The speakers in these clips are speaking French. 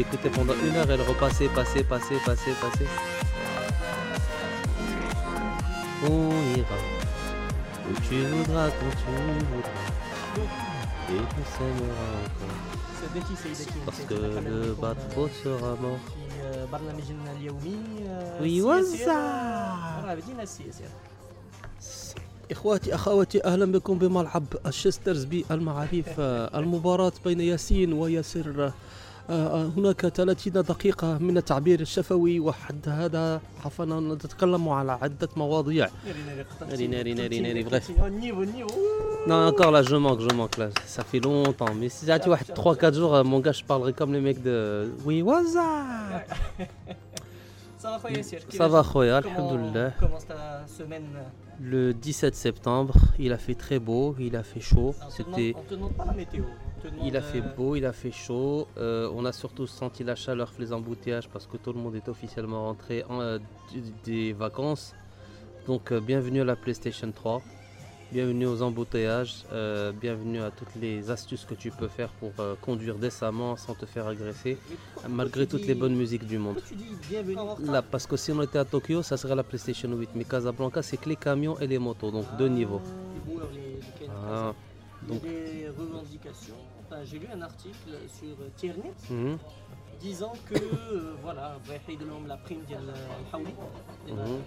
écouté pendant une heure, elle repassait, passait, passait, passait, passait. On ira où tu voudras, quand tu voudras. Et tu s'aimeras encore. سادتي سيدتي Parce que سيدتي الحلال le بكم bateau sera mort. في آه، برنامجنا اليومي آه، وي السياسية. وزع. راه بدينا السياسة إخواتي أخواتي أهلا بكم بملعب الشسترز بالمعاريف آه، المباراة بين ياسين وياسر آه، آه، هناك 30 دقيقة من التعبير الشفوي وحد هذا عفوا نتكلم على عدة مواضيع ناري ناري، ناري ناري، ناري، bref. النيفو النيفو Non encore là je manque, je manque là, ça fait longtemps mais si tu vois 3-4 jours euh, mon gars je parlerai comme les mecs de... Oui waza صافا خويا ياسر Ça va خويا alhamdoulilah كومونس تا سيمين Le 17 septembre il a fait très beau, il a fait chaud, c'était... On te demande pas la météo. Il a fait euh, beau, il a fait chaud. Euh, on a surtout senti la chaleur, les embouteillages parce que tout le monde est officiellement rentré en, euh, des vacances. Donc euh, bienvenue à la PlayStation 3. Bienvenue aux embouteillages. euh, bienvenue à toutes les astuces que tu peux faire pour euh, conduire décemment sans te faire agresser, malgré toutes les bonnes musiques du monde. Pourquoi tu dis bienvenue? Là, parce que si on était à Tokyo, ça serait la PlayStation 8. Mais Casablanca, c'est que les camions et les motos, donc deux niveaux. Les boueurs, les- les Ken Ah, donc- des revendications j'ai lu un article sur euh, Tierney mm -hmm. disant que euh, voilà, la prime ben, mhm.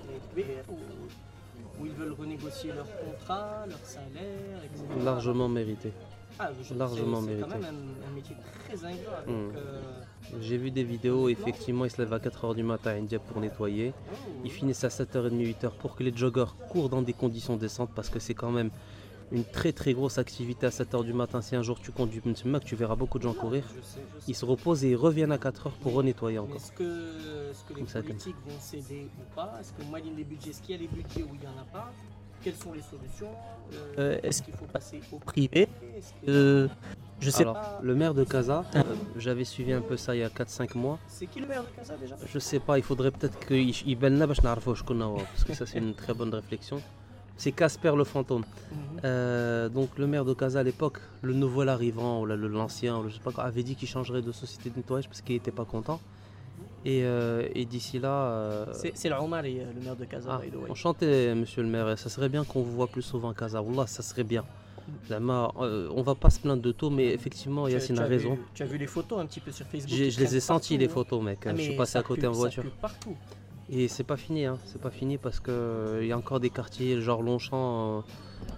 où ils veulent renégocier leur contrat, leur salaire, etc. Largement mérité. Ah, je, Largement c'est, mérité. C'est quand même un, métier très ingrat. Mhm. Euh, j'ai vu des vidéos, effectivement, ils se lèvent à 4h du matin à India pour nettoyer. Oh. Ils finissent à 7h30, 8h pour que les joggers courent dans des conditions décentes parce que c'est quand même une très très grosse activité à 7h du matin. Si un jour tu conduis Mac, tu verras beaucoup de gens courir. Ils se reposent et ils reviennent à 4h pour renettoyer encore. Est-ce que, les politiques vont céder ou pas? Est-ce que Maline les budgets Est-ce qu'il y a les budgets où il n'y en a pas? Quelles sont les solutions? Euh, euh, est-ce qu'il faut passer au privé? Euh, je sais Alors, pas. Le maire de Casa, j'avais suivi un peu ça il y a 4-5 mois. C'est qui le maire de Casa déjà? Je sais pas, il faudrait peut-être qu'il Belna parce que ça c'est une très bonne réflexion. C'est Casper le fantôme. Mhm. Euh, donc le maire de Casa à l'époque, le nouvel arrivant ou l'ancien, je sais pas quoi, avait dit qu'il changerait de société de nettoyage parce qu'il n'était pas content. Et, euh, et d'ici là, euh, C'est le Omari, le maire de Casa, ah, by the way. enchanté Monsieur le maire, ça serait bien qu'on vous voit plus souvent à Casa. Wallah, ça serait bien. Zama, euh, on va pas se plaindre de tout, mais effectivement Yacine a raison. vu- tu as vu les photos un petit peu sur Facebook Je les ai partout, les hein. photos, mec. Ah, je suis passé à côté en voiture. partout. Et c'est pas fini, hein. c'est pas fini parce que euh, il y a encore des quartiers, genre Longchamp. euh,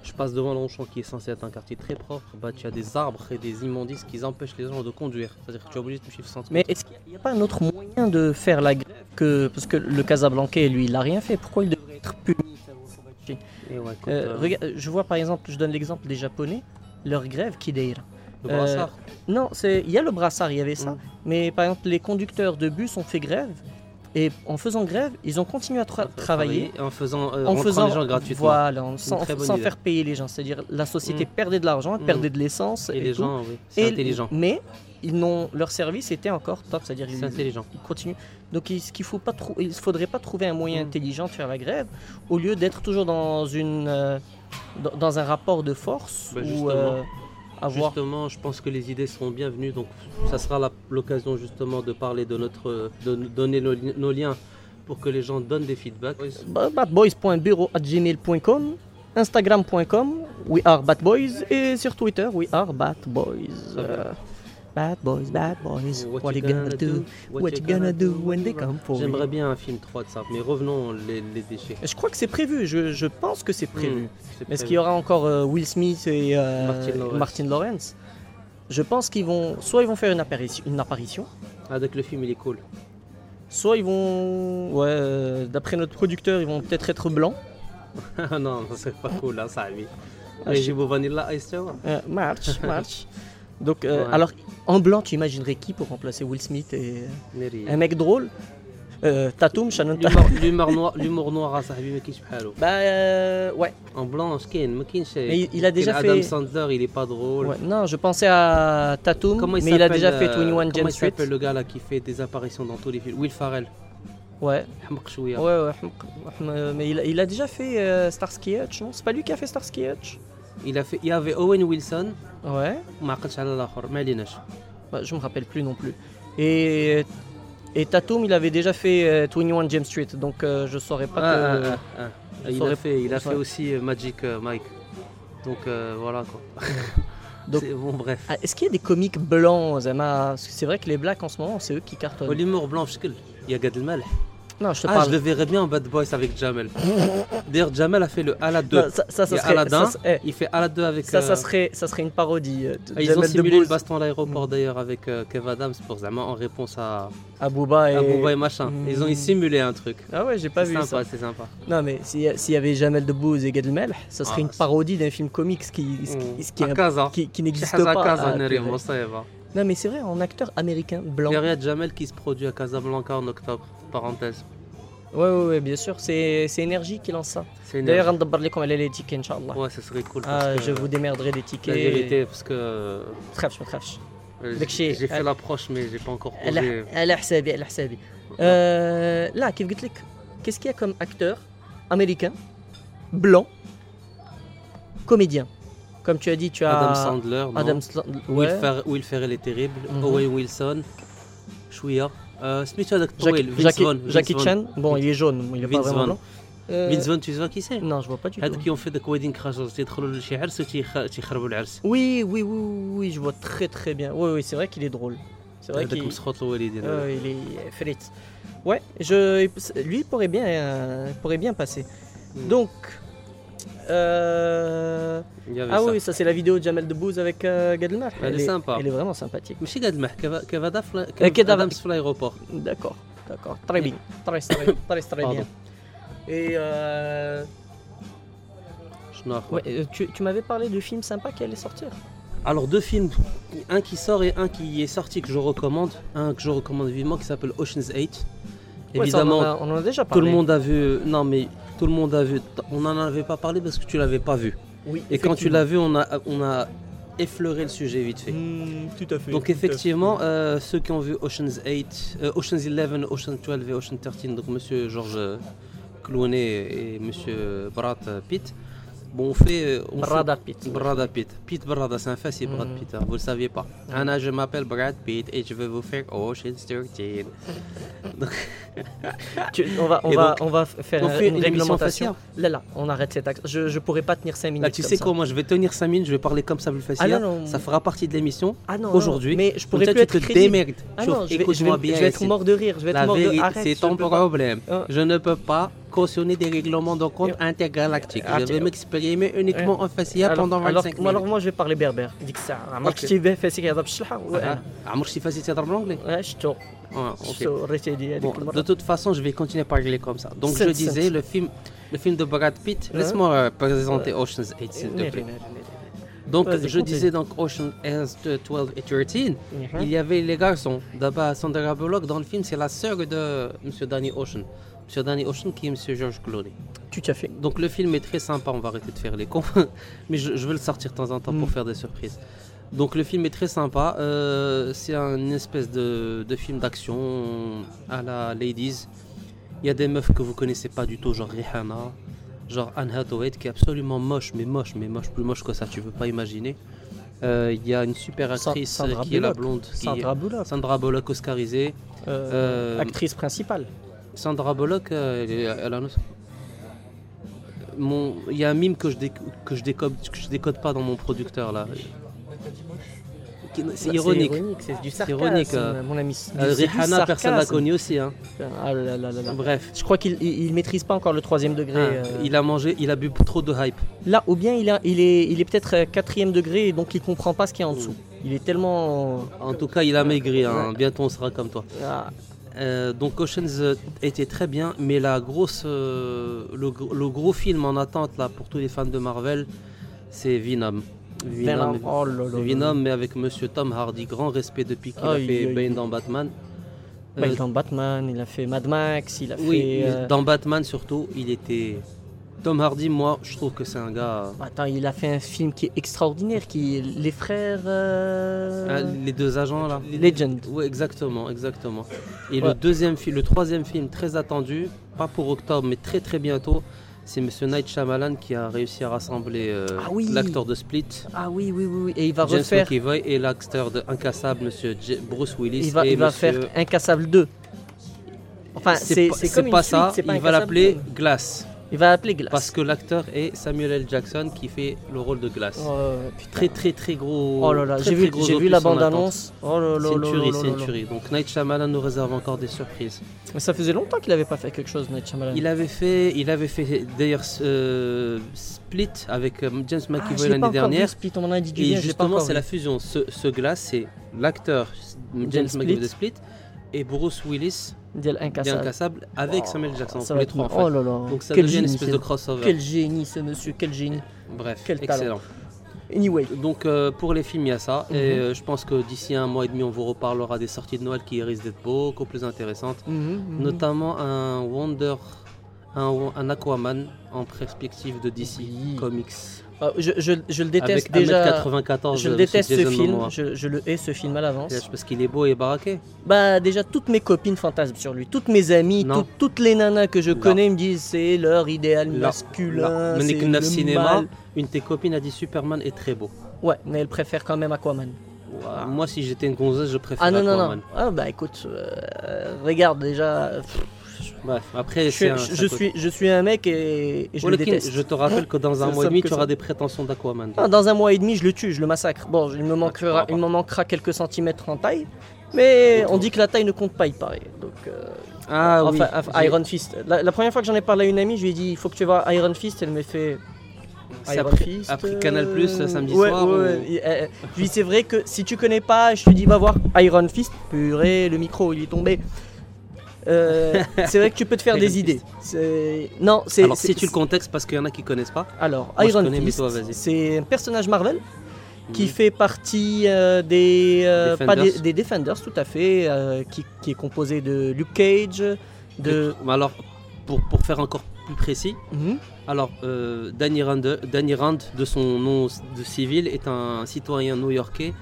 je passe devant Longchamp qui est censé être un quartier très propre. Bah, tu as des arbres et des immondices qui empêchent les gens de conduire. C'est-à-dire que tu es obligé de suivre sans Mais est-ce qu'il n'y a, pas un autre moyen de faire la grève que. Parce que le Casablancais, lui, il n'a rien fait. Pourquoi il devrait être puni Et ouais, écoute, Euh, regarde, Je vois par exemple, je donne l'exemple des Japonais, leur grève qui d'ailleurs. le brassard. Non, c'est il y a le brassard, il y avait ça. Mm. Mais par exemple, les conducteurs de bus ont fait grève. Et en faisant grève, ils ont continué à tra- travailler. en faisant, euh, En faisant les gens gratuitement. voilà, en- sans, faire payer les gens. C'est-à-dire la société Mm. perdait de l'argent, Mm. perdait de l'essence Et et, les tout. gens, oui, c'est intelligent. Mais ils n'ont leur service était encore top, c'est-à-dire C'est ils, intelligent. ils continuent. Donc il, ce qu'il faut pas trou- il faudrait pas trouver un moyen Mm. intelligent de faire la grève au lieu d'être toujours dans une euh, dans, dans un rapport de force Bah, euh, avoir Justement, je pense que les idées seront bienvenues. Donc, ça sera l'occasion justement de parler de notre, de donner nos, li- nos liens pour que les gens donnent des feedbacks. Ba- batboys.bureau@gmail.com instagram.com we are batboys et sur Twitter we are. Euh, bad boys bad boys What what, you gonna do? what you gonna do when they come for you J'aimerais bien un film 3 de ça, mais revenons les, les déchets. je crois que c'est prévu je, je pense que c'est prévu Hmm, Mais est-ce qu'il y aura encore euh, Will Smith et euh, Martin Lawrence. Martin Lawrence? Je pense qu'ils vont, soit ils vont faire une apparition, une apparition, Ah, donc le film il est cool. soit ils vont, ouais, euh, d'après notre producteur, ils vont peut-être être blancs. Ah non, ça c'est pas cool là, ça Mais je- j'ai beau vanilla ice tu vois. March, march. Donc, euh, ouais. alors, en blanc, tu imaginerais qui pour remplacer Will Smith et un mec drôle euh, Tatum, Shannon L'humour noir, l'humour noir à Sahabi, mais qui Bah, euh, ouais. En blanc, skin, mais il a déjà fait. Adam Sandler, il est pas drôle. Ouais, non, je pensais à Tatum, il mais il a déjà fait 21 James euh, Comment s'appelle le gars là qui fait des apparitions dans tous les films? Will Farrell. Ouais. Ouais, ouais. Mais il a, il a déjà fait euh, Starsky Hutch, non? C'est pas lui qui a fait Starsky Hutch? Il, a fait, il y avait Owen Wilson. Ouais. Bah, je me rappelle plus non plus. Et, et Tatum, il avait déjà fait euh, 21 James Street, donc euh, je saurais pas. Il, saurais a fait, pas, il a fait aussi euh, Magic Mike. Donc voilà quoi. Donc, est, bon, bref. Ah, est-ce qu'il y a des comiques blancs, Zama C'est vrai que les blacks en ce moment, c'est eux qui cartonnent. L'humour blanc, il y a Gad Elmaleh. Non, je te ah. Je le verrais bien en Bad Boys avec Jamel. D'ailleurs, Jamel a fait le Ala 2. Ça, ça, serait, il fait Ala avec. Ça, euh... ça, serait, ça serait une parodie. Euh, ah, ils ont simulé le baston à l'aéroport mm. d'ailleurs avec euh, Kev Adams pour Zama en réponse à. À Booba et. Machin. Mm. Ils ont simulé un truc. Ah ouais, j'ai pas vu ça. C'est sympa. Non, mais s'il y avait Jamel Debbouze et Gad ça serait ah, une parodie d'un film comics qui, qui, mmh. qui, qui n'existe pas. Ah, à Casa Ah, ناريهم purée. مصيبة. non, mais c'est vrai, en acteur américain blanc. Il y a Riyad Jamel qui se produit à Casablanca en octobre. Parenthèse. Ouais, ouais, ouais, bien sûr, c'est c'est Énergie qui lance ça. C'est une D'ailleurs, on لكم على les tickets, Inch'Allah. Ouais, ça serait cool. parce Ah, que, je vous démerderai des tickets. La vérité, parce que. euh, ما تخافش ما تخافش J'ai شيء. j'ai fait l'approche, mais j'ai pas encore posé. على على حسابي على حسابي آه لا كيف قلت لك qu'est-ce qu'il y a comme acteur américain blanc comédien comme tu as dit tu as Adam Sandler, non Adam Sandler Will, ouais. Fer- Will Ferrell est terrible. Mhm. Owen Wilson. شوية. Euh, سميتو هذاك Jackie, الطويل Vince Jackie, Vaughn. Vince Jackie Vaughn. Chan bon il est jaune il est pas Vince vraiment Vaughn. blanc Euh, Vince Vaughn, tu sais qui c'est non je vois pas du tout هذوك يوم في ذاك ويدين كراش تيدخلوا لشي عرس وتيخ- تيخربوا العرس oui oui oui oui je vois très très bien oui oui c'est vrai qu'il est drôle c'est vrai هذاك qu'il مسخوط الوالدين euh, il est frite ouais je lui il pourrait bien euh, il pourrait bien passer Mm. donc euh, ah oui, ça c'est la vidéo de Jamel Debbouze avec euh, Gad Elle, est sympa. Elle est vraiment sympathique. Mais Gad Elmaleh, Kev Adams sur l'aéroport. D'accord, d'accord. Très bien. Très, très, très, très bien. Et... Euh, euh, tu, tu m'avais parlé de films sympas qui allaient sortir. Alors deux films, un qui sort et un qui est sorti que je recommande, un que je recommande vivement qui s'appelle Ocean's 8. Évidemment, on, en a, déjà parlé. Tout le monde a vu, non mais tout le monde a vu. On n'en avait pas parlé parce que tu l'avais pas vu. Oui, Et quand tu l'as vu, on a on a effleuré le sujet vite fait. Hmm, tout à fait. Donc effectivement, euh, ceux qui ont vu Ocean's 8, euh, Ocean's 11, Ocean's 12 et Ocean 13, donc Monsieur Georges Clooney et Monsieur Brad Pitt, bon on fait, euh, on fait- Brada Pitt. Brada Pitt. Pitt Brada, c'est un facile, Brad Mhm. Pitt, hein, vous le saviez pas. Anna, je m'appelle Brad Pitt et je vais vous faire Ocean's 13. Tu- on va, on Et va, donc, on va faire on fait une une réglementation. Là, là, on arrête cet axe. Je, je pourrais pas tenir 5 minutes. Là, tu sais quoi, moi je vais tenir 5 minutes, je vais parler comme ça plus facile. Ah non, non. Ça fera partie de l'émission. Ah Aujourd'hui, mais je pourrais plus être te démerdes. Ah non, je vais, je vais, écoute-moi bien. je vais être mort de rire. Je vais être mort de Arrête, c'est ton problème. Ah. Je ne peux pas cautionner des règlements de compte intergalactiques. Ah, Je tu- vais m'exprimer uniquement en facial Alors- pendant alors, 25 moi, alors minutes. moi je vais parler berbère ديك الساعه عمرك Ok. شتي به فاسي كيهضر بالشلحه وانا Ah, عمرك شي فاسي تهضر بالانجلي آه، شتو Ah, ok. شتو ريتي هذيك Bon, de المره toute façon, je vais continuer à parler comme ça. Donc, je Sept, disais, sept. le film, le film de Brad Pitt. Hein Laisse-moi euh, présenter Ocean's 8, s'il te ناري- plaît. ناري- ناري. Donc, Vas-y, je continue. disais donc Ocean 11, 12 et 13. Mhm. Il y avait les garçons. D'abord, Sandra Bullock dans le film, c'est la sœur de Monsieur Danny Ocean. Monsieur Danny Ocean qui est Monsieur George Clooney. tout à fait Donc le film est très sympa, on va arrêter de faire les cons, mais je, je vais le sortir de temps en temps pour Mm. faire des surprises. Donc le film est très sympa, euh, c'est une espèce de, de film d'action à la Ladies. Il y a des meufs que vous connaissez pas du tout, genre Rihanna, genre Anne Hathaway qui est absolument moche, mais moche, mais moche, plus moche que ça, tu peux pas imaginer. Euh, Il y a une super actrice Sandra qui est la blonde, qui Sandra Bullock Sandra Bullock oscarisée. Euh, actrice principale Sandra Bullock, euh, elle, a un autre- Mon- Il y a un mime que je, que, je décode, que je décode pas dans mon producteur là. C'est ironique. c'est du sarcasme ironique, euh, mon ami Euh, Rihanna, personne la connaît aussi. Hein. ah là là là. Bref. je crois qu'il il, il maîtrise pas encore le troisième degré Ah, euh. Il a mangé, il a bu trop de hype. là ou bien il, a, il est, il est peut-être quatrième degré et donc il comprend pas ce qu'il y a en dessous il est tellement En tout cas, il a maigri. hein. Bientôt, on sera comme toi. ah, Euh, donc Ocean's était très bien, mais la grosse, euh, le, gr- le gros film en attente là pour tous les fans de Marvel, c'est Venom. Venom. Oh là là là. Venom, mais avec Monsieur Tom Hardy, grand respect depuis qu'il a Aïe, fait Bane dans Batman. Il Euh, dans Batman, il a fait Mad Max, il a oui, fait. dans Batman surtout, il était. Tom Hardy, moi, je trouve que c'est un gars. Attends, il a fait un film qui est extraordinaire, qui Les Frères. euh, Ah, les deux agents là. Legend. Oui, exactement, exactement. Et Ouais. le deuxième film, le troisième film très attendu, pas pour octobre, mais très très bientôt, C'est Monsieur Night Shyamalan qui a réussi à rassembler euh, Ah oui. l'acteur de Split, Ah oui, oui, oui, oui. Et il va James refaire. McAvoy, et l'acteur de Incassable, Monsieur J- Bruce Willis. Il va, et il va monsieur- faire Incassable 2. Enfin, c'est pas- comme une ça, suite, pas il va l'appeler 2. Glass. Il va l'appeler Glass. Parce que l'acteur est Samuel L. Jackson qui fait le rôle de Glass. Oh, putain. Très très très gros. Oh là là, j'ai vu, j'ai la en bande-annonce. Oh là là C'est une tuerie, c'est une tuerie. Donc Night Shyamalan nous réserve encore des surprises. Mais ça faisait longtemps qu'il avait pas fait quelque chose, Night Shyamalan. Il avait fait, il avait fait d'ailleurs euh, Split avec euh, James Ah, McAvoy pas l'année dernière. vu, Split, on m'en a dit du Et bien, pas justement, c'est la fusion. Ce, ce glace, c'est l'acteur James Split. McAvoy de Split et Bruce Willis Incassable. incassable avec Oh, Samuel Jackson. les trois en fait. Oh là là. Donc ça quel devient une génie, espèce ce- de crossover. Quel génie ce monsieur, quel génie. Bref, quel talent. excellent. Anyway. Donc euh, pour les films, il y a ça. Mhm. Et euh, je pense que d'ici un mois et demi, on vous reparlera des sorties de Noël qui risquent d'être beaucoup plus intéressantes. Mhm, mhm. Notamment un Wonder, un, un Aquaman en perspective de DC Oui. Comics. Ah, je, je, je le déteste Avec déjà. 1m94 Je le déteste ce film, je, je le hais ce film à l'avance. Parce qu'il est beau et baraqué. Bah déjà toutes mes copines fantasment sur lui, toutes mes amies, Non. tout- toutes les nanas que je connais me disent c'est leur idéal Là. masculin, Manic Neuf le Cinéma, mal. une de tes copines a dit Superman est très beau. Ouais, mais elle préfère quand même Aquaman. Moi, si j'étais une gonzesse, je préfère Ah non non Aquaman. non. Ah bah écoute, euh, regarde déjà, pff, Bref, après, je, un- suis je suis un mec et, et je le déteste. je te rappelle que dans un mois et demi, tu auras des prétentions d'Aquaman. Ah, dans un mois et demi, je le tue, je le massacre. Bon, il me pourras manquera, il me manquera quelques centimètres en taille, mais on dit que la taille ne compte pas, il paraît. Donc, euh, Ah enfin, Iron Fist. La, la première fois que j'en ai parlé à une amie, je lui ai dit il faut que tu vois Iron Fist. Elle m'a fait Iron après, Fist. après Canal Plus euh, samedi ouais, soir. ouais, euh, je lui dis c'est vrai que si tu connais pas, je te dis va voir Iron Fist. Purée, le micro il est tombé. Euh, c'est vrai que tu peux te faire des idées. Non, c'est. Alors, c'est- si tu le contextes, parce qu'il y en a qui connaissent pas. Alors, Moi, je Iron Fist, c'est un personnage Marvel qui Mhm. fait partie euh, des, euh, pas des, Defenders. des Defenders, tout à fait, euh, qui, qui est composé de Luke Cage, de. Alors, pour, pour faire encore plus précis, Mhm. alors euh, Danny, Rand, Danny Rand, de son nom de civil, est un citoyen new-yorkais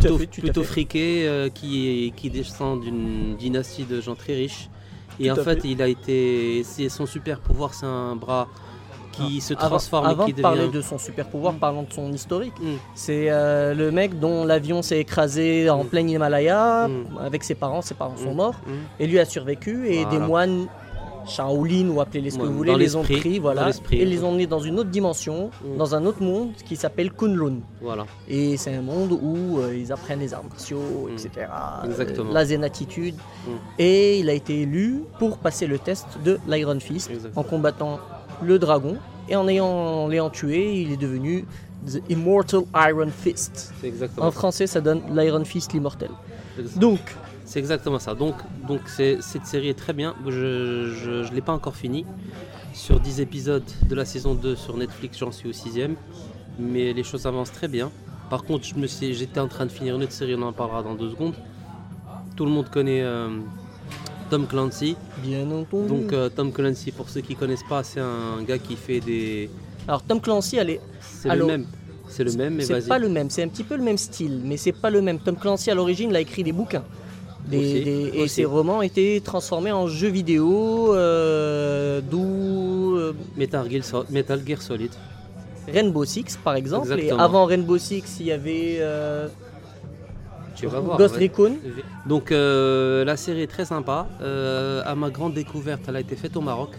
plutôt, fait, friqué euh, qui, descend d'une dynastie de gens très riches. Et Tout en fait, fait. il a été. c'est- Son super pouvoir, c'est un bras qui se Avant- transforme Avant, et qui de devient. parler de son super pouvoir, parlons de son historique. Mm. C'est euh, le mec dont l'avion s'est écrasé en Mm. plein Himalaya Mm. avec ses parents. Ses parents sont Mm. morts et lui a survécu. Et des moines Shaolin ou appelez-les ce que Ouais, vous voulez, les ont pris, voilà, et les ont emmenés dans une autre dimension, Mm. dans un autre monde qui s'appelle Kunlun. Voilà. Et c'est un monde où euh, ils apprennent les arts martiaux, Mm. etc. Exactement. euh, la zénatitude. Mm. Et il a été élu pour passer le test de l'Iron Fist Exactement. en combattant le dragon. Et en ayant, l'ayant tué, il est devenu The Immortal Iron Fist. Exactement En ça. français, ça donne l'Iron Fist l'immortel. Donc, C'est exactement ça. Donc, donc cette série est très bien. Je ne l'ai pas encore fini. Sur 10 épisodes de la saison 2 sur Netflix, j'en suis au 6ème. Mais les choses avancent très bien. Par contre, je me suis- j'étais en train de finir une autre série, on en parlera dans deux secondes. Tout le monde connaît euh, Tom Clancy. bien entendu. Donc euh, Tom Clancy, pour ceux qui connaissent pas, c'est un gars qui fait des... Alors, Tom Clancy, elle est- C'est le même. C'est le même, mais c'est pas le même. C'est un petit peu le même style, mais c'est pas le même. Tom Clancy, à l'origine, il a écrit des bouquins. Des- Aussi, des- et aussi. ses romans étaient transformés en jeux vidéo, euh, d'où euh, Metal Gear, Sol- Metal Gear Solid. Rainbow Six par exemple. Exactement. Et avant Rainbow Six, il y avait euh, Tu vas voir. Ghost ouais. Recon. Donc la série est très sympa. À ma grande découverte, elle a été faite au Maroc.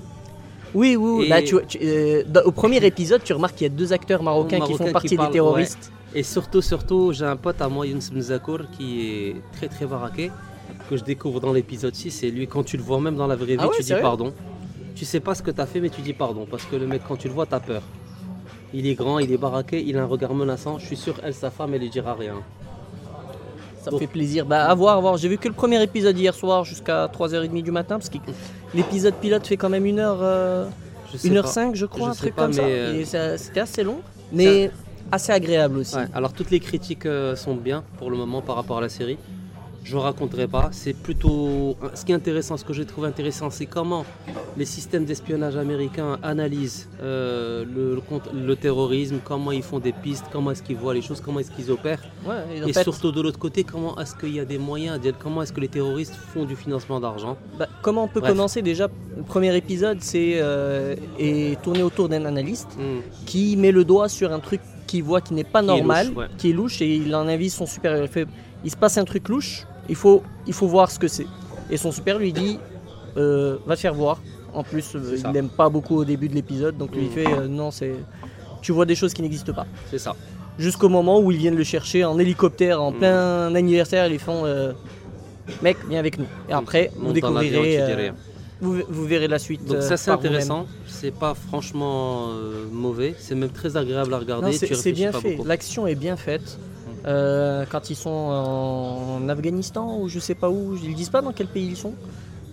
Oui, oui, oui. Et- tu, tu- dans- au premier épisode, tu remarques qu'il y a deux acteurs marocains, qui font qui partie des terroristes. Et surtout, surtout, j'ai un pote à moi, Younes Mzakour, qui est très très baraqué, que je découvre dans l'épisode 6. Et lui, quand tu le vois même dans la vraie vie, Ah ouais, tu dis pardon. Tu sais pas ce que t'as fait, mais tu dis pardon. Parce que le mec, quand tu le vois, t'as peur. Il est grand, il est baraqué, il a un regard menaçant. Je suis sûr, elle, sa femme, elle lui dira rien. Ça me fait plaisir. Bah, à voir, à voir. J'ai vu que le premier épisode hier soir jusqu'à 3h30 du matin, parce que l'épisode pilote fait quand même 1h. euh, Je sais 1h05 pas. je crois, Je un truc pas, comme ça. euh, C'était assez long, mais assez agréable aussi. Ouais, alors toutes les critiques euh, sont bien pour le moment par rapport à la série. Je raconterai pas. C'est plutôt. Ce qui est intéressant, ce que j'ai trouvé intéressant, c'est comment les systèmes d'espionnage américains analysent euh, le, le terrorisme, comment ils font des pistes, comment est-ce qu'ils voient les choses, comment est-ce qu'ils opèrent. Ouais, et en Et fait, surtout de l'autre côté, comment est-ce qu'il y a des moyens, comment est-ce que les terroristes font du financement d'argent. bah, comment on peut Bref. commencer? Déjà Le premier épisode, c'est euh, est tourné autour d'un analyste Hmm. qui met le doigt sur un truc qu'il voit qui n'est pas Qui est normal, louche, ouais. qui est louche, et il en invite son supérieur. Il, fait, il se passe un truc louche, il faut, il faut voir ce que c'est. Et son supérieur lui dit euh, Va te faire voir. En plus, euh, il n'aime pas beaucoup au début de l'épisode, donc lui il Mm. fait euh, Non, c'est. Tu vois des choses qui n'existent pas. C'est ça. Jusqu'au moment où ils viennent le chercher en hélicoptère en Mm. plein anniversaire, ils lui font Mec, viens avec nous. Et après, vous découvrirez. vous, vous verrez la suite. Donc ça c'est intéressant, c'est pas franchement euh, mauvais, c'est même très agréable à regarder. C'est bien pas fait. L'action est bien faite. Euh, quand ils sont en Afghanistan ou je sais pas où, ils disent pas dans quel pays ils sont.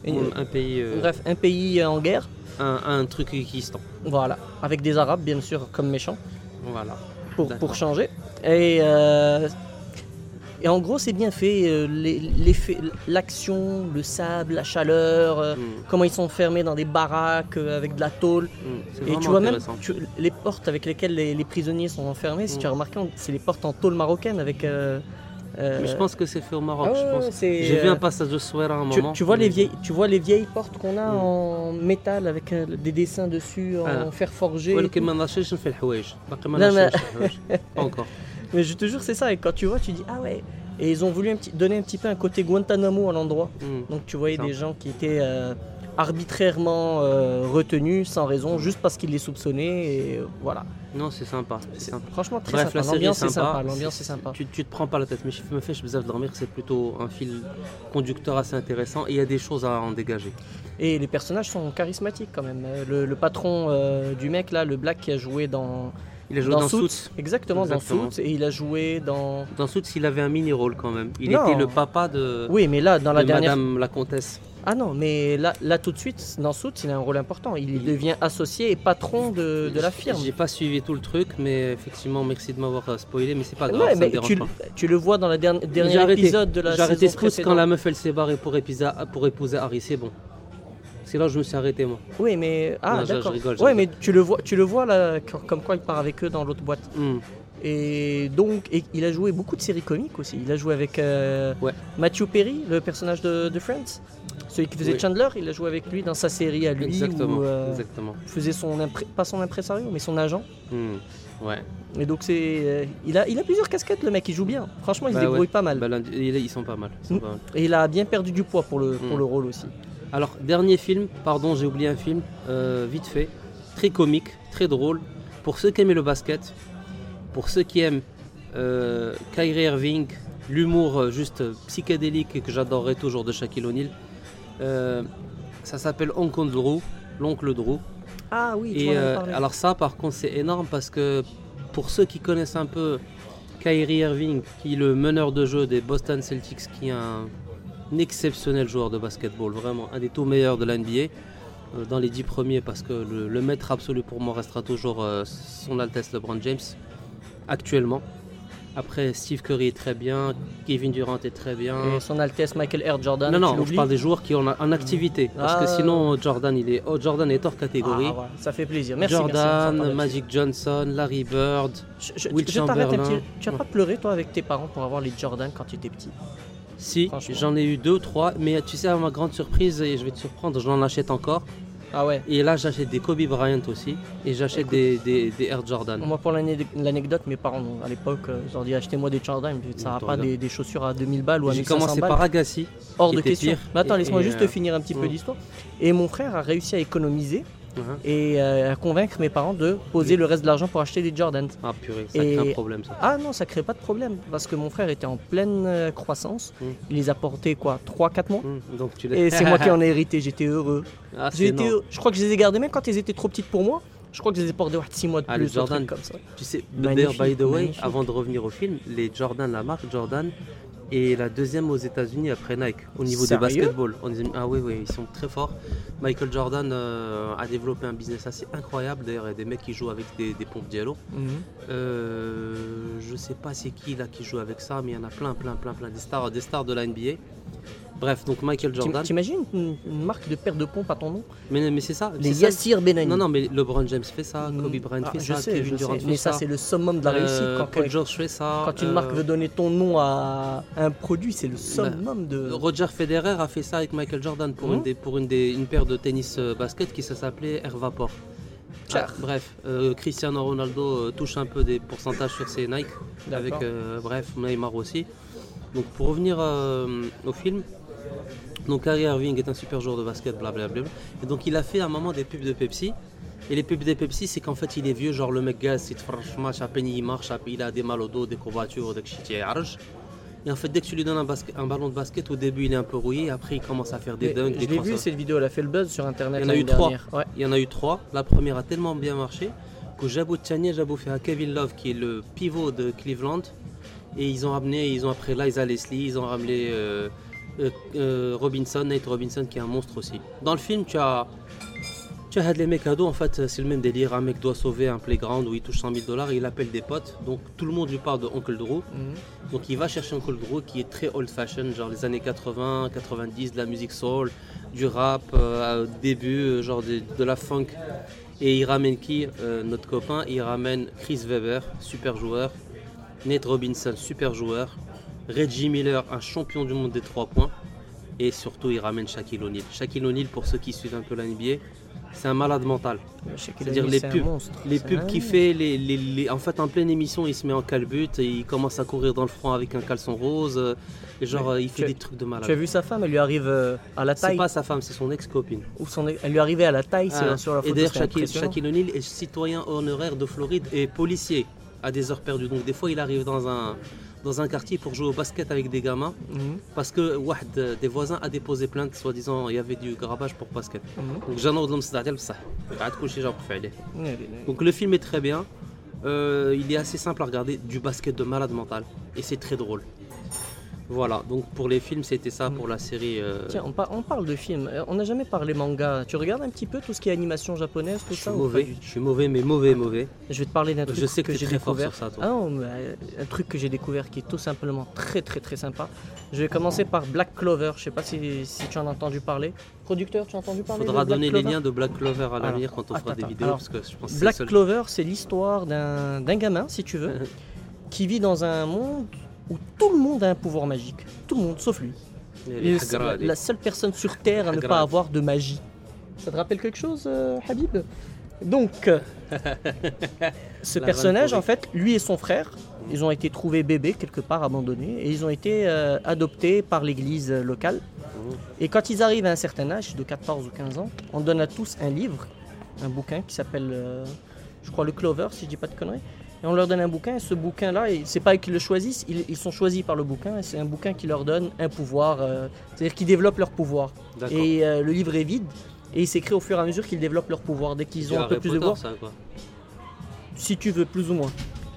Et, un pays, euh, Bref, un pays en guerre, un, un truc Kyrgyzstan. voilà, avec des Arabes bien sûr comme méchants Voilà. pour, pour changer. Et, euh, et en gros, c'est bien fait. Euh, l'action, le sable, la chaleur, euh, mm. comment ils sont fermés dans des baraques euh, avec de la tôle. Mm. Et tu vois même les portes avec lesquelles les, prisonniers sont enfermés, si mm. tu as remarqué, c'est les portes en tôle marocaine avec. Mais je pense que c'est fait au Maroc. Ah J'ai vu un passage de Souaira à un tu, moment. Tu vois, les vieilles, tu vois les vieilles portes qu'on a en métal avec des dessins dessus, en ah. fer forgé. Pas encore. Mais je te jure, c'est ça. Et quand tu vois, tu dis ah ouais. Et ils ont voulu un petit, donner un petit peu un côté Guantanamo à l'endroit. Hmm. Donc tu voyais des gens qui étaient euh, arbitrairement euh, retenus sans raison, juste parce qu'ils les soupçonnaient. Et euh, voilà. Non, c'est sympa. c'est franchement très Bref, sympa. la série est sympa. L'ambiance est sympa. Tu, tu te prends pas la tête, mais je me fais bzaf dormir, c'est plutôt un fil conducteur assez intéressant et il y a des choses à en dégager. Et les personnages sont charismatiques quand même. Le, le patron du mec là, le black qui a joué dans, Il a joué dans, dans, Suits, Suits. exactement, Exactement. dans Suits, et il a joué dans. Dans Suits, il avait un mini-rôle quand même. Il Non. était le papa de, Oui, mais là dans la de dernière. Madame la Comtesse. Ah non, mais là, là tout de suite, dans Suits, il a un rôle important. Il devient associé et patron de, de la firme. J'ai pas suivi tout le truc, mais effectivement, merci de m'avoir euh, spoilé, mais c'est pas grave, Ouais, ça me mais dérange tu, pas. tu le vois dans le dernier, épisode de la J'ai arrêté Spooks quand la meuf elle s'est barrée pour épouser Harry, c'est bon. C'est là où je me suis arrêté moi. Oui, mais ah d'accord. rigole. mais tu le vois, tu le vois là, co- comme quoi il part avec eux dans l'autre boîte. Hmm. Et donc, et il a joué beaucoup de séries comiques aussi. Il a joué avec euh, Ouais. Matthew Perry, le personnage de, de Friends, celui qui faisait Oui. Chandler. Il a joué avec lui dans sa série à lui Exactement. où euh, Exactement. il faisait son pas son impresario, mais son agent. Hmm. Ouais. Et donc c'est, euh, il a, il a plusieurs casquettes. Le mec, il joue bien. Franchement, il Bah se débrouille ouais. pas mal. Bah, ils sont pas mal. ils sont Hmm. pas mal. Et il a bien perdu du poids pour le, pour Mm. le rôle aussi. Alors, dernier film, pardon, j'ai oublié un film, euh, vite fait, très comique, très drôle. Pour ceux qui aiment le basket, pour ceux qui aiment euh, Kyrie Irving, l'humour euh, juste psychédélique et que j'adorerais toujours de Shaquille O'Neal, euh, ça s'appelle Uncle Drew, l'oncle Drew. Ah oui, tu Et alors ça, par contre, c'est énorme parce que pour ceux qui connaissent un peu Kyrie Irving, qui est le meneur de jeu des Boston Celtics, qui est un exceptionnel joueur de basketball, vraiment un des tout meilleurs de la NBA, euh, dans les dix premiers, parce que le, le maître absolu pour moi restera toujours euh, son Altesse LeBron James, actuellement. Après, Steve Curry est très bien, Kevin Durant est très bien. Et son Altesse Michael Air Jordan. Non, non, je parle des joueurs qui ont en activité. Parce que Ah. sinon, Jordan, il est, oh, Jordan est hors catégorie. Ah, ça fait plaisir. Merci. Jordan, merci, Magic Johnson, Larry Bird. Je, je- Will je t'arrête un Chamberlain. petit. Tu as pas pleuré toi avec tes parents pour avoir les Jordan quand tu étais petit? Si, j'en ai eu deux ou trois, mais tu sais, à ma grande surprise, et je vais te surprendre, j'en achète encore. Ah ouais. Et là, j'achète des Kobe Bryant aussi, et j'achète des, des, des Air Jordan. Moi pour l'ane- l'anecdote, mes parents à l'époque, euh, je leur dis achetez-moi des Jordan, ils ça Toi, pas des, des chaussures à 2000 balles ou à J'ai 1500 commencé balles. par Agassi. Hors de question. pire. Mais attends, laisse-moi juste euh, finir un petit peu mm. l'histoire. Et mon frère a réussi à économiser. Et euh, à convaincre mes parents de poser le reste de l'argent pour acheter des Jordan. Ah purée, ça Et- crée un problème ça. Ah non, ça crée pas de problème parce que mon frère était en pleine euh, croissance. Mm. Il les a portés quoi 3-4 mois Donc tu l'as Et c'est moi qui en ai hérité, j'étais heureux. Ah, été, je crois que je les ai gardés même quand ils étaient trop petites pour moi. Je crois que je les ai portés 6 mois de Ah, les plus, truc Jordan. comme ça. Tu sais, d'ailleurs, by the way, magnifique. avant de revenir au film, les Jordan, la marque Jordan, Et la deuxième aux États-Unis après Nike, au niveau Sérieux du basketball. On ah oui, oui, ils sont très forts. Michael Jordan euh, a développé un business assez incroyable. D'ailleurs, il y a des mecs qui jouent avec des, des pompes Diallo. Mhm. Euh, je sais pas c'est qui là qui joue avec ça, mais il y en a plein, plein, plein, plein. Des stars, des stars de la NBA. Bref, donc Michael Jordan. T'imagines une, une marque de paire de pompes à ton nom Mais, mais c'est ça. Les c'est ça. Yassir Benani. Non, non, mais LeBron James fait ça, Mm. Kobe Bryant Ah, fait je ça, sais, Kevin je Durant sais. fait Mais ça, ça. c'est le summum de la réussite. Euh, Quand, Paul George fait ça. quand une euh, marque veut donner ton nom à un produit, c'est le summum de. Roger Federer a fait ça avec Michael Jordan pour, Mhm. une, des- pour une, des- une paire de tennis euh, basket qui s'appelait Air Vapor. Ah, bref, euh, Cristiano Ronaldo euh, touche un peu des pourcentages sur ses Nike, avec D'accord. euh, bref Neymar aussi. Donc pour revenir euh, au film, donc Kyrie Irving est un super joueur de basket, blablabla. Et donc il a fait à un moment des pubs de Pepsi. Et les pubs de Pepsi, c'est qu'en fait il est vieux, genre le mec gaz, il te franchement, à peine il marche, il a des mal au dos, des courbatures, des chichis Et en fait, dès que tu lui donnes un, basket- un ballon de basket, au début il est un peu rouillé, après il commence à faire des dunks, je l'ai vu cette vidéo, elle a fait le buzz sur internet. Il y en a eu trois. Ouais. Il y en a eu trois. La première a tellement bien marché que Jabou Tchania, Jabou fait à Kevin Love, qui est le pivot de Cleveland. Et ils ont ramené, ils ont après Liza Leslie, ils ont ramené euh, Robinson, Nate Robinson, qui est un monstre aussi. Dans le film, tu as. Tu as les mecs ados, en fait, c'est le même délire. Un mec doit sauver un playground où il touche 100 000 dollars, il appelle des potes. Donc tout le monde lui parle de Uncle Drew. Mhm. Donc il va chercher Uncle Drew qui est très old fashion, genre les années 80, 90, de la musique soul, du rap, euh, au début, euh, genre de, de la funk. Et il ramène qui Euh, Notre copain, il ramène Chris Weber, super joueur, Nate Robinson, super joueur, Reggie Miller, un champion du monde des 3 points. Et surtout, il ramène Shaquille O'Neal. Shaquille O'Neal, pour ceux qui suivent un peu la NBA, c'est un malade mental. C'est-à-dire les c'est un pubs- monstre. Les C'est pubs qu'il fait, les, les- les- en fait en pleine émission, il se met en calbute et il commence à courir dans le front avec un caleçon rose. euh, Et genre, euh, il fait as- des trucs de malade. Tu as vu sa femme, elle lui arrive euh, à la C'est taille. pas sa femme, c'est son ex-copine. Ou son... Elle lui arrivait à la taille, c'est Ah, sur la photo. et d'ailleurs, Shaquille. Shaquille O'Neal est citoyen honoraire de Floride et policier à des heures perdues. Donc des fois, il arrive dans un, dans un quartier pour jouer au basket avec des gamins. Mhm. Parce que euh, des voisins a déposé plainte, soi-disant il y avait du gravage pour basket. Mhm. Donc Donc le film est très bien, euh, il est assez simple à regarder, du basket de malade mental. Et c'est très drôle. Voilà, donc pour les films, c'était ça. Pour la série. euh, Tiens, on, par- on parle de films. Euh, On n'a jamais parlé manga. Tu regardes un petit peu tout ce qui est animation japonaise, tout je ça mauvais. du Je suis mauvais, mais mauvais, mauvais. Je vais te parler d'un truc Je sais que, j'ai très fort découvert. sur ça, toi. Ah non, mais, euh, un truc que j'ai découvert qui est tout simplement très très très sympa. Je vais commencer par Black Clover. Je sais pas si, si tu en as entendu parler. Producteur, tu as entendu parler faudra de Black donner les liens de Black Clover à l'avenir quand on fera des attends. vidéos. Alors, parce que je pense Black Clover, c'est l'histoire d'un d'un gamin, si tu veux, qui vit dans un monde où tout le monde a un pouvoir magique. Tout le monde, sauf lui. Les Il est Hagra, la, seule personne sur Terre à ne pas avoir de magie. Ça te rappelle quelque chose, euh, Habib? Donc, euh, ce personnage, en fait, lui et son frère, ils ont été trouvés bébés quelque part abandonnés et ils ont été euh, adoptés par l'église locale. Mhm. Et quand ils arrivent à un certain âge, de 14 ou 15 ans, on donne à tous un livre, un bouquin qui s'appelle, euh, je crois, le Clover, si je dis pas de conneries. Et on leur donne un bouquin, et ce bouquin-là, c'est pas eux qui le choisissent, ils, ils sont choisis par le bouquin, c'est un bouquin qui leur donne un pouvoir, euh, c'est-à-dire qu'ils développent leur pouvoir. Et euh, le livre est vide, et il s'écrit au fur et à mesure qu'ils développent leur pouvoir. Dès qu'ils ont un peu plus de pouvoir, si tu veux, plus ou moins.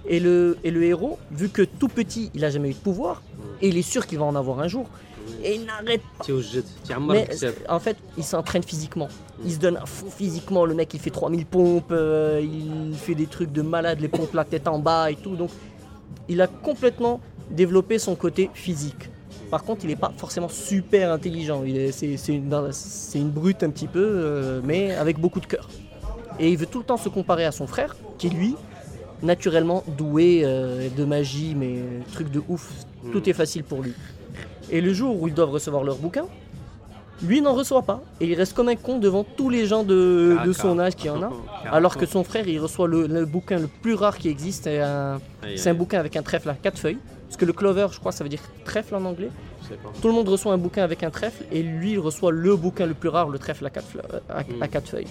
Et le, et le héros, vu que tout petit, il a jamais eu de pouvoir, et il est sûr qu'il va en avoir un jour, et il n'arrête pas. Un Mais en fait, il s'entraîne physiquement. Il se donne à fond physiquement. Le mec, il fait 3000 pompes, euh, il fait des trucs de malade, les pompes la tête en bas et tout. Donc, il a complètement développé son côté physique. Par contre, il n'est pas forcément super intelligent. Est- C'est une, c'est une brute un petit peu, euh, mais avec beaucoup de cœur. Et il veut tout le temps se comparer à son frère, qui lui, naturellement doué euh, de magie, mais truc de ouf. Tout Hmm. est facile pour lui. Et le jour où ils doivent recevoir leur bouquin, lui n'en reçoit pas. Et il reste comme un con devant tous les gens de, de son âge qui en a. Alors que son frère, il reçoit le, le bouquin le plus rare qui existe. C'est un, bouquin avec un trèfle à quatre feuilles. Parce que le clover, je crois, ça veut dire trèfle en anglais. Tout le monde reçoit un bouquin avec un trèfle et lui, il reçoit le bouquin le plus rare, le trèfle à quatre, à, Mm. à quatre feuilles.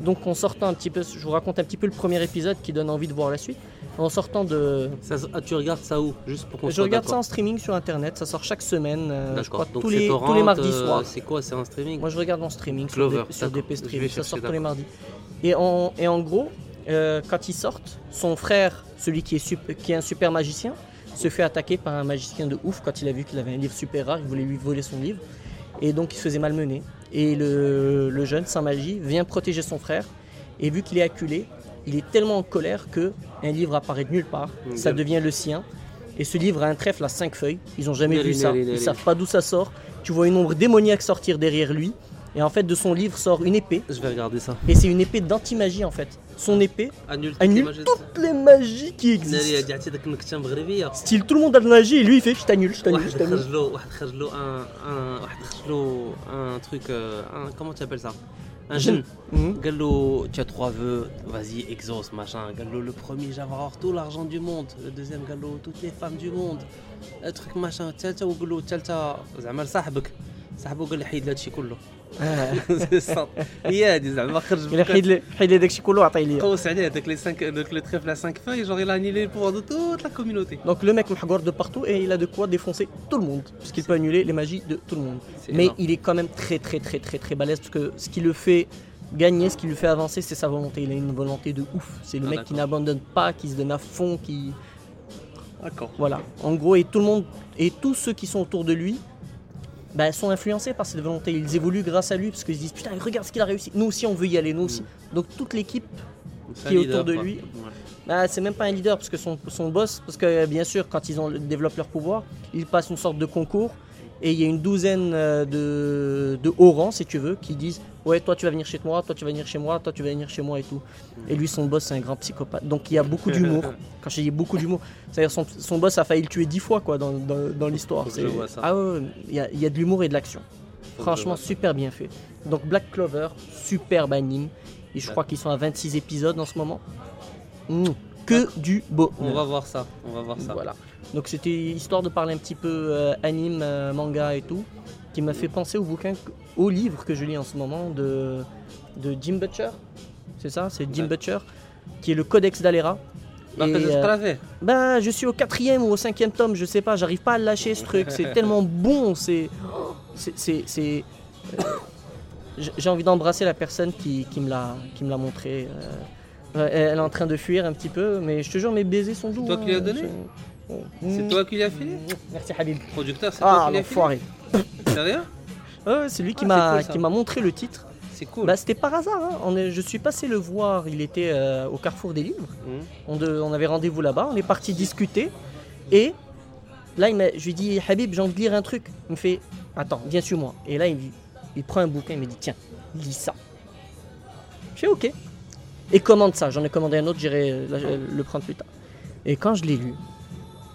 Donc en sortant un petit peu, je vous raconte un petit peu le premier épisode qui donne envie de voir la suite. En sortant de... Ça, ah, tu regardes ça où Juste pour Je regarde ça en streaming sur internet, ça sort chaque semaine, euh, je crois tous les, torrent, tous les mardis euh, soirs. C'est quoi C'est un streaming Moi je regarde en streaming sur, Clover, des- sur. DP Stream, ça sort tous les mardis. Et en, et en gros, euh, quand ils sortent, son frère, celui qui est, qui est un super magicien, se fait attaquer par un magicien de ouf quand il a vu qu'il avait un livre super rare, il voulait lui voler son livre. Et donc il se faisait malmener. Et le, le jeune, sans magie, vient protéger son frère. Et vu qu'il est acculé, il est tellement en colère que un livre apparaît de nulle part, ça devient le sien. Et ce livre a un trèfle à cinq feuilles. Ils n'ont jamais vu ça. Ils savent pas d'où ça sort. Tu vois une ombre démoniaque sortir derrière lui. Et en fait, de son livre sort une épée. Je vais regarder ça. Et c'est une épée d'anti-magie en fait. Son épée annule, toutes, les magies qui existent. Style, tout le monde a de la magie et lui il fait Je t'annule, je t'annule, je t'annule. Un, truc. Euh, comment tu appelles ça? un jeune. Mhm. Gallo, tu as trois vœux, vas-y, exauce, machin. Gallo, le premier, j'avoir tout l'argent du monde. Le deuxième, Gallo, toutes les femmes du monde. Un truc, machin. Tchalta ou Gallo, tchalta. Zamal. صاحبه قال له حيد لي هادشي كله آه. صاد. هي هادي زعما خرج Il a حيد لي حيد لي داكشي كله عطيه ليا. قوس عليه هذاك لي 5 داك لو تريفل à 5 feuilles genre il a annulé le pouvoir de toute la communauté Donc le mec محجور de partout et il a de quoi défoncer tout le monde. Puisqu'il peut annuler les magies de tout le monde. C'est Mais énorme. il est quand même très très très très très balèze parce que ce qui le fait gagner, ce qui lui fait avancer, c'est sa volonté. Il a une volonté de ouf. C'est le Ah, mec qui d'accord. n'abandonne pas, qui se donne à fond, qui. d'accord Voilà. En gros, et tout le monde, et tous ceux qui sont autour de lui, bah, sont influencés par cette volonté. Ils évoluent grâce à lui parce qu'ils se disent Putain, regarde ce qu'il a réussi. Nous aussi, on veut y aller, nous aussi. Donc toute l'équipe qui est autour de lui. Ouais. Bah, c'est même pas un leader parce que son, son boss, parce que bien sûr, quand ils ont, développent leur pouvoir, ils passent une sorte de concours et il y a une douzaine euh, de, de hauts rangs, si tu veux, qui disent Ouais, toi tu vas venir chez moi, toi tu vas venir chez moi, toi tu vas venir chez moi et tout. Et lui, son boss, c'est un grand psychopathe. Donc il y a beaucoup d'humour. Quand je dis beaucoup d'humour, c'est-à-dire son, son boss a failli le tuer dix fois quoi, dans, dans, dans l'histoire. Ah ouais, ouais, il y a, il y a de l'humour et de l'action. Franchement, super bien fait. Donc Black Clover, superbe anime. Et je crois qu'ils sont à 26 épisodes en ce moment. Que du beau. On va voir ça, on va voir ça. Voilà. Donc c'était histoire de parler un petit peu euh, anime, euh, manga et tout, qui m'a fait penser au bouquin, au livre que je lis en ce moment de, de Jim Butcher. C'est ça, c'est Jim Ouais. Butcher, qui est le Codex d'Alera. Bah, Et, euh, ben, je suis au quatrième ou au cinquième tome, je sais pas, j'arrive pas à lâcher ce truc. C'est tellement bon, c'est, c'est, c'est, c'est- euh, j'ai envie d'embrasser la personne qui, qui me l'a, qui montré. euh. Elle est en train de fuir un petit peu, mais je te jure, mes baisers sont doux. toi qui lui as hein, donné je- C'est toi qui l'as filé Merci Habib. Producteur, c'est toi Ah, qui l'as filé l'enfoiré. Sérieux c'est lui qui Ah, m'a, cool, qui m'a montré le titre. C'est cool. Bah, c'était par hasard. hein. On est, je suis passé le voir. Il était euh, au Carrefour des Livres. Mhm. On, de- on avait rendez-vous là-bas. On est parti discuter. Et là, il je lui dis Habib, j'ai envie de lire un truc. Il me fait Attends, viens sur moi. Et là, il, il prend un bouquin. Il me dit Tiens, lis ça. Je fais Ok. Et commande ça. J'en ai commandé un autre. J'irai euh, la- le prendre plus tard. Et quand je l'ai lu,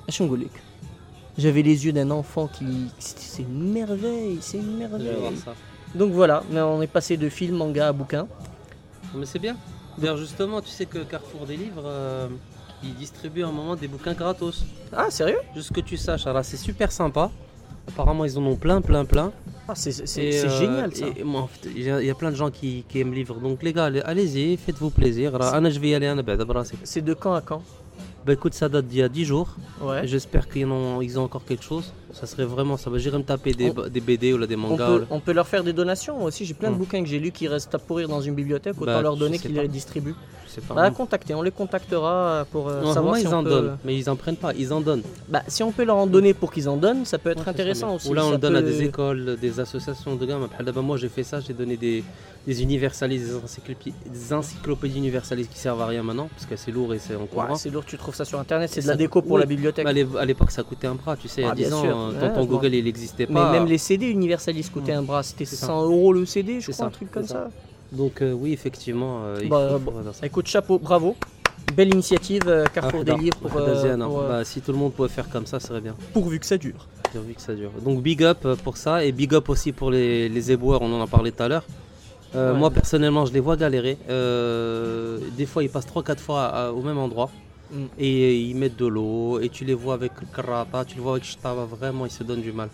Ashungolik, j'avais les yeux d'un enfant qui. C'est une merveille, c'est une merveille. Ça. Donc voilà, on est passé de film, manga à bouquin. Mais c'est bien. D'ailleurs, justement, tu sais que Carrefour des livres. Euh, il distribue un moment des bouquins gratos. Ah, sérieux? Juste que tu saches, ah alors c'est super sympa. Apparemment, ils en ont plein, plein, plein. Ah, c'est euh, génial ça. il y, a plein de gens qui, aiment livres. Donc les gars, allez-y, faites-vous plaisir. Je vais y aller, C'est de quand à quand? Bah écoute, ça date d'il y a 10 jours. Ouais. J'espère qu'ils ont, ils ont encore quelque chose. Ça serait vraiment ça. J'irai me taper des, On- des BD ou là, des On mangas. peut, on peut leur faire des donations moi aussi. J'ai plein de Hum. bouquins que j'ai lus qui restent à pourrir dans une bibliothèque. Autant Bah, leur je donner qu'ils les distribuent. Bah, contacter, on les contactera pour euh, Non, savoir si ils on en peut. donnent, mais ils en prennent pas. Ils en donnent. Bah, si on peut leur en donner pour qu'ils en donnent, ça peut être Ouais, intéressant aussi. Ou là, on le donne à des écoles, des associations de daba, Moi, j'ai fait ça. J'ai donné des, des universalistes, des encyclopédies, des encyclopédies universalistes qui servent à rien maintenant, parce que c'est lourd et c'est Ouais, encombrant. c'est lourd, tu trouves ça sur internet, c'est de la déco pour oui. la bibliothèque. Bah, à l'é- à l'époque, ça coûtait un bras, tu sais, il y a Ah, 10 bien ans, sûr. Ouais, tonton je vois. Google, il n'existait Mais pas. même les CD universalistes coûtaient un bras, c'était C'est ça. 100 euros le CD, je crois, ça, un truc comme ça. ça. Donc, euh, oui, effectivement, euh, Bah, faut, faire ça. Écoute, chapeau, bravo. Belle initiative, euh, Carrefour des Wahda, livres, pour, pour, Bah, si tout le monde pouvait faire comme ça, ce serait bien. pourvu que ça dure. Pourvu que ça dure. Donc big up pour ça et big up aussi pour les, les éboueurs, on en a parlé tout à l'heure. Ouais. Moi personnellement je les vois galérer. Des fois ils passent 3-4 fois à- au même endroit. Et ils mettent de l'eau et tu les vois avec le karata, tu le vois avec Shtava, vraiment ils se donnent du mal.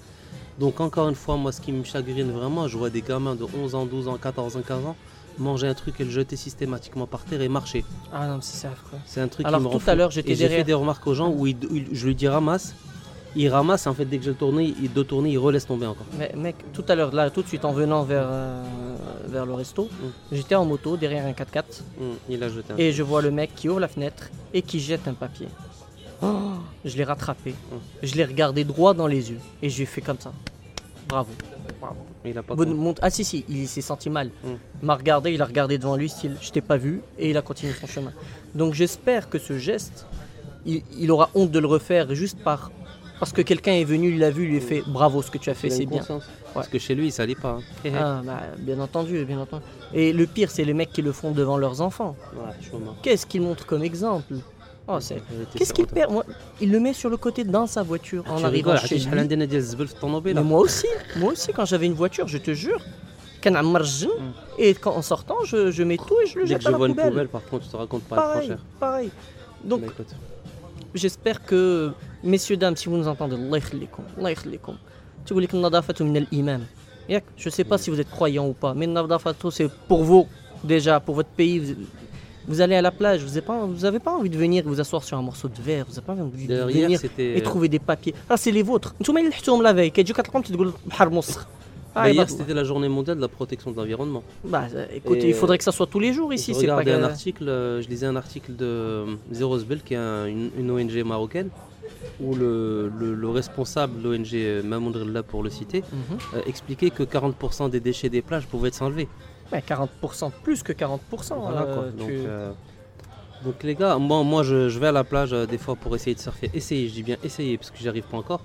Donc encore une fois moi ce qui me chagrine vraiment, je vois des gamins de 11 ans, 12 ans, 14 ans, 15 ans manger un truc et le jeter systématiquement par terre et marcher. Ah non, mais c'est ça, affreux. C'est un truc Alors, qui me rend tout à l'heure, j'étais j'ai fait des remarques aux gens où il- où il- je lui dis ramasse, il ramasse en fait dès que je tourne, il doit tourner, il relaisse tomber encore. Mais mec, tout à l'heure, là, tout de suite, en venant vers, euh, vers le resto, j'étais en moto derrière un 4x4 Hum, il a jeté un. et je vois le mec qui ouvre la fenêtre et qui jette un papier. Oh, je l'ai rattrapé. Je l'ai regardé droit dans les yeux. Et je lui ai fait comme ça. Bravo. Il a pas montre. Ah si, si, il s'est senti mal. Mm. Il m'a regardé, il a regardé devant lui, style, je t'ai pas vu, et il a continué son chemin. Donc j'espère que ce geste, il, il aura honte de le refaire juste par parce que quelqu'un est venu, il l'a vu, il lui a fait bravo ce que tu as fait, c'est bien. Parce que chez lui, ça n'est pas. Hein. Ah, bah, bien entendu, bien entendu. Et le pire, c'est les mecs qui le font devant leurs enfants. Qu'est-ce qu'ils montrent comme exemple? Oh, qu'est-ce qu'il perd? Il le met sur le côté dans sa voiture ah, en arrivant ah, rigoles, chez lui. Mais moi aussi, moi aussi, quand j'avais une voiture, je te jure, mm. et quand, en sortant, je, je mets tout et je le Dès jette que à je la vois une poubelle, par contre, je te raconte pas pareil, trop cher. Pareil. Donc, bah, j'espère que, messieurs, dames, si vous nous entendez, Allah. Tu voulais que. Je sais pas si vous êtes croyant ou pas, mais nadafatu, c'est pour vous, déjà, pour votre pays. Vous allez à la plage, vous n'avez pas, envie de venir vous asseoir sur un morceau de verre, vous n'avez pas envie de venir et trouver des papiers. Ah, c'est les vôtres. La veille, ah, bah, hier, c'était la journée mondiale de la protection de l'environnement. Bah, euh, écoute, il faudrait que ça soit tous les jours ici. Pas un article, euh, je lisais un article de euh, Zero qui est une, ONG marocaine, où le, responsable de l'ONG Mamondrilla, pour le citer, mhm. expliquait que 40% des déchets des plages pouvaient être enlevés. Bah, 40% plus que 40%. Voilà, quoi. Donc, les gars, moi, moi je, vais à la plage des fois pour essayer de surfer. Essayez, je dis bien essayer parce que j'y arrive pas encore.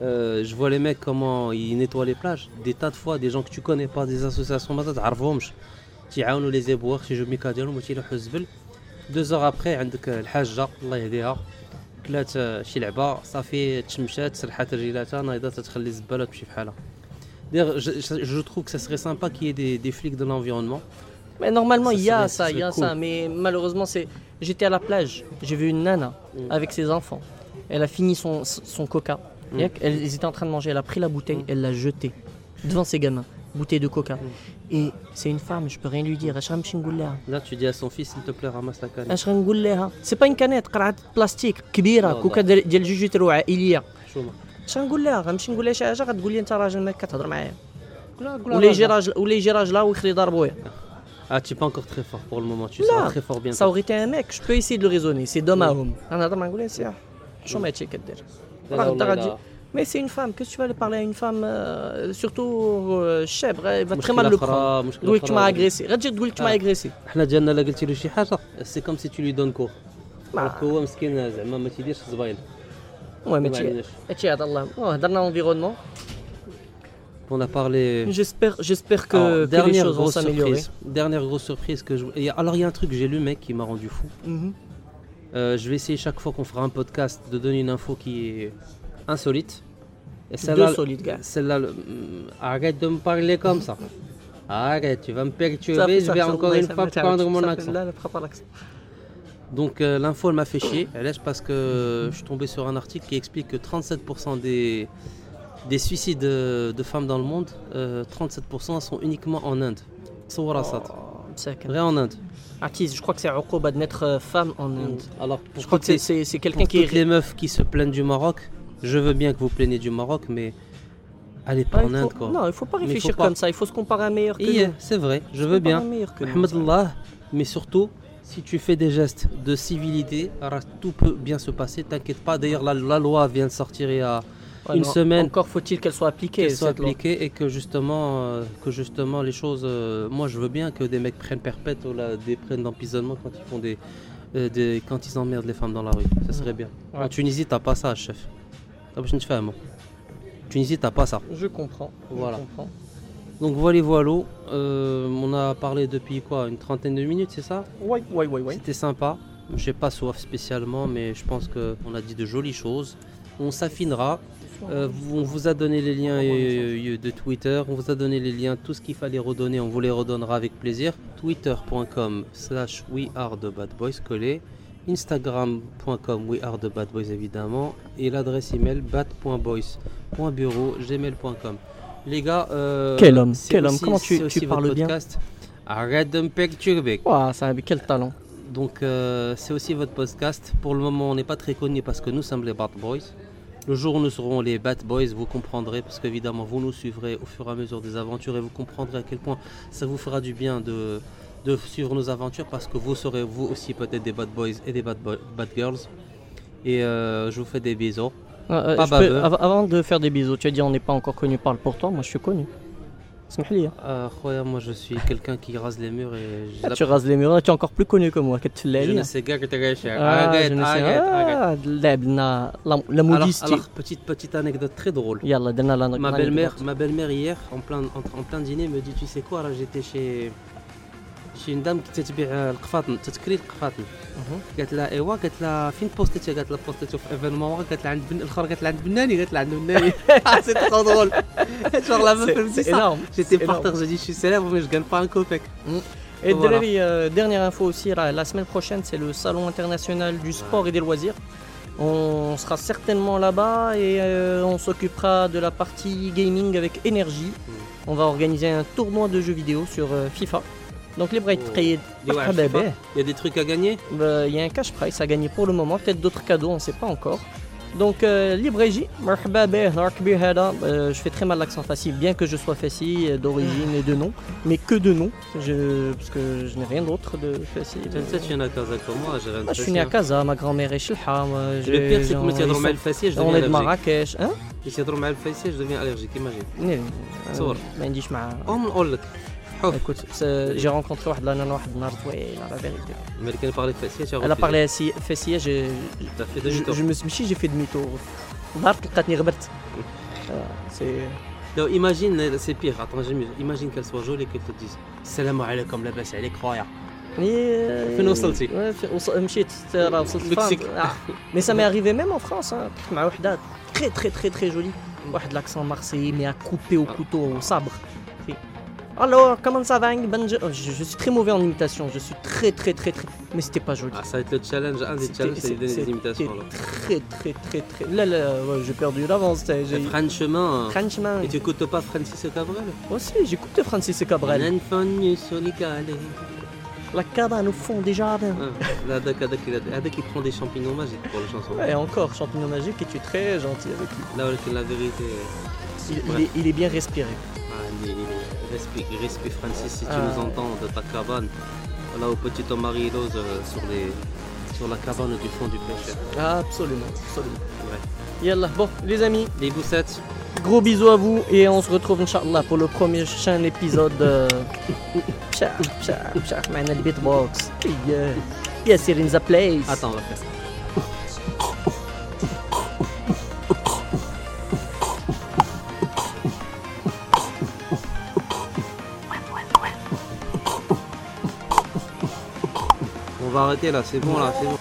Euh, je vois les mecs comment ils nettoient les plages. Des tas de fois, des gens que tu connais pas, des associations, ما تعرفهمش. تيعاونوا les éboueurs تيجيو ميكا ديالهم وتيلوحوا الزبل. Deux heures après عندك الحاجة الله يهديها كلات آه، شي لعبة صافي تشمشات سرحات رجيلاتها نايضة تتخلي الزبالة تمشي بحالها. D'ailleurs, je, je- je trouve que ça serait sympa qu'il y ait des, des flics de l'environnement. Mais normalement, Ça il y a serait- ça, ça il y a serait ça. Mais malheureusement, c'est. J'étais à la plage, j'ai vu une nana Mm. avec ses enfants. Elle a fini son, son coca. Mm. Yak, elle- ils étaient en train de manger. Elle a pris la bouteille, Mm. elle l'a jetée devant ses gamins. Bouteille de coca. Mm. Et c'est une femme, je peux rien lui dire. اش غنمشي نقول لها؟ Là, tu dis à son fils, s'il te plaît, ramasse la canne. اش غنقول لها؟ سي با كانيت قرعه بلاستيك كبيره لا، كوكا لا. ديال ديال جوج لتر عائليه شو ما اش غنقول لها؟ غنمشي نقول لها شي حاجه غتقول لي انت راجل ما كتهضر معايا ولا ولا يجي راجل ولا يجي راجلها ويخلي يضربوه Ah, tu es pas encore très fort pour le moment, tu Là, seras très fort bientôt. Ça aurait été un mec, je peux essayer de le raisonner, c'est d'homme à homme. انا هضر مع نقول لها سي شو ما هادشي كدير لا، لا، راه والله غادي لا. Mais c'est une femme, qu'est-ce que tu vas aller parler à une femme, euh, surtout euh, chèvre, elle va très مشكلة mal le أخرى- prendre. مشكلة تقول لك tu أخرى. m'as agressé, غتجي تقول لك tu m'as آه. agressé. احنا ديالنا لا قلتي له شي حاجه سي كوم سي تو لي دون كور ما- دونك هو مسكين زعما ما تيديرش الزبايل Ouais, mais ما tu عندناش. هادشي هذا الله Oh, هضرنا environnement. On a parlé. J'espère j'espère que, Alors, que les dernière choses vont grosse s'améliorer. surprise. Dernière grosse surprise que je. et alors il y a un truc que j'ai lu mec qui m'a rendu fou. Mhm. Euh, je vais essayer chaque fois qu'on fera un podcast de donner une info qui est insolite. Et celle-là, celle-là mm, arrête de me parler comme ça. Arrête, tu vas me perturber, je vais encore une fois prendre mon accent. Donc euh, l'info elle m'a fait chier, elle est parce que je suis tombé sur un article qui explique que 37% des, des suicides euh, de femmes dans le monde, 37% sont uniquement en Inde. Sawarasat. Vrai en Inde. Artiste, je crois que c'est Uqouba de naître euh, femme en Inde. Je crois que c'est quelqu'un qui. Toutes les meufs qui se plaignent du Maroc, je veux bien que vous plaigniez du Maroc, mais allez pas ah, en Inde quoi. Non, il faut pas réfléchir comme ça, il faut se comparer à un meilleur que yeah, C'est vrai, je veux bien. Alhamdulillah, mais surtout, si tu fais des gestes de civilité, alors tout peut bien se passer, t'inquiète pas. D'ailleurs, la, loi vient de sortir il y a. Ouais, une non, semaine. Encore faut-il qu'elle soit appliquée. cette loi. appliquées et que justement, euh, que justement les choses. euh, moi, je veux bien que des mecs prennent perpète ou là, des prennent d'emprisonnement quand ils font des, euh, des- quand ils emmerdent les femmes dans la rue. Ça serait bien. Ouais. En Tunisie, t'as pas ça, chef. Je un mot. Tunisie, t'as pas ça. Je comprends. je Voilà. comprends. Donc voilà, voilà. On a parlé depuis quoi Une trentaine de minutes, c'est ça? Ouais, ouais, ouais, ouais. C'était sympa. J'ai pas soif spécialement, mais je pense qu'on a dit de jolies choses. On s'affinera. Euh, on vous a donné les liens euh, euh, de Twitter, on vous a donné les liens, tout ce qu'il fallait redonner, on vous les redonnera avec plaisir. Twitter.com slash we are the bad boys collé. Instagram.com we are the bad boys évidemment. Et l'adresse email bat.boys.bureau gmail.com. Les gars, euh, Quel homme, quel homme, comment tu- tu parles bien podcast. Arrête de me perturber. Ça avait quel talent. Donc c'est aussi votre podcast. Pour le moment, on n'est pas très connus parce que nous sommes les Bad Boys. Le jour où nous serons les Bad Boys, vous comprendrez parce qu'évidemment vous nous suivrez au fur et à mesure des aventures et vous comprendrez à quel point ça vous fera du bien de, de suivre nos aventures parce que vous serez vous aussi peut-être des Bad Boys et des Bad, Boy- bad Girls. Et euh, je vous fais des bisous. Euh, euh, Pas peux- avant de faire des bisous, tu as dit on n'est pas encore connu, parle pour toi. Moi, je suis connu. Euh, moi je suis quelqu'un qui rase les murs et je... Ah, tu rases les murs, tu es encore plus connu que moi. Je ne sais pas ah, que tu es Arrête, arrête, La modestie. Alors, alors, petite, petite anecdote très drôle. Yalla, ma belle-mère, ma belle-mère hier, en plein, en, plein dîner, me dit, tu sais quoi, j'étais chez, chez une dame qui te euh, le قالت لها ايوا قالت لها فين بوستيتي قالت لها بوستيتي في ايفينمون قالت لها عند بن الاخرى قالت لها عند بناني قالت لها عند بناني سي ترو درول genre la meuf elle me dit C'est ça énorme. j'étais c'est par énorme. terre j'ai dit je suis célèbre mais je gagne pas un copec Et Voilà. Delary, euh, dernière info aussi, la, la semaine prochaine, c'est le Salon international du sport et des loisirs. On sera certainement là-bas et euh, on s'occupera de la partie gaming avec énergie. Mm. On va organiser un tournoi de jeux vidéo sur euh, FIFA. Donc libre à être oh. Il y a des trucs à gagner? Ben, il y a un cash price à gagner pour le moment, peut-être d'autres cadeaux, on ne sait pas encore. Donc euh, libre euh, je fais très mal l'accent fassi, bien que je sois fassi euh, d'origine et de nom, mais que de nom, parce que je n'ai rien d'autre de fassi. Tu ah, suis né à Casa comme moi, Je suis né à Casa, ma grand-mère est chilha. Euh, le pire c'est que quand tu as le fassi, je deviens allergique. On est de Marrakech, hein Si je deviens allergique, imagine. Non, je ne dis نقول لك حوف Écoute, c'est- j'ai rencontré واحد لانا واحد النهار زوين la vérité. mais elle parlait de fessier tu as Elle a refusé. parlé à Fessia, j'ai T'as fait je, demi-tour. je me suis ماشي j'ai fait demi-tour. ضربت لقاتني غبرت. Euh, C'est Non, imagine, euh, c'est pire, attends, j'ai mieux. imagine qu'elle soit jolie et qu'elle te dise Salam alaikum, la baisse, elle est croyable. Mais فين وصلتي؟ Ouais, في- وص- مشيت راه وصلت Mexique. لفرنسا. آه. Mais ça m'est arrivé même en France, hein. طحت مع وحده très très très très jolie. واحد l'accent marseillais mais à couper au couteau au sabre. Alors, comment ça va Oh, je, je suis très mauvais en imitation, je suis très très très très mais c'était pas joli. Ah, ça va être le challenge, un des challenges, c'est c'était imitations. Là. Très très très très Là là, ouais, j'ai perdu l'avance, j'ai Franchement, Franchement, et tu écoutes pas Francis Cabrel? Aussi j'écoute Francis Cabrel. L'enfant sur les galets. La cabane au fond des jardins. Ah, Hadak, il il prend des champignons magiques pour la chanson. Et encore, champignon magique et tu es très gentil avec lui. Là, la vérité, Il, il Ouais. est, il est bien respiré. ah, il, il, Respect, Francis, si tu nous entends de ta cabane, là au petit Omari Rose sur, la cabane du fond du pêcheur. Absolument, absolument. Bon, les amis. Les boussettes. Gros bisous à vous et on se retrouve, Inch'Allah, pour le premier prochain épisode. Beatbox. Yeah. Yes, here in the place. Attends, on va faire ça. Va arrêter là, c'est bon là, c'est bon.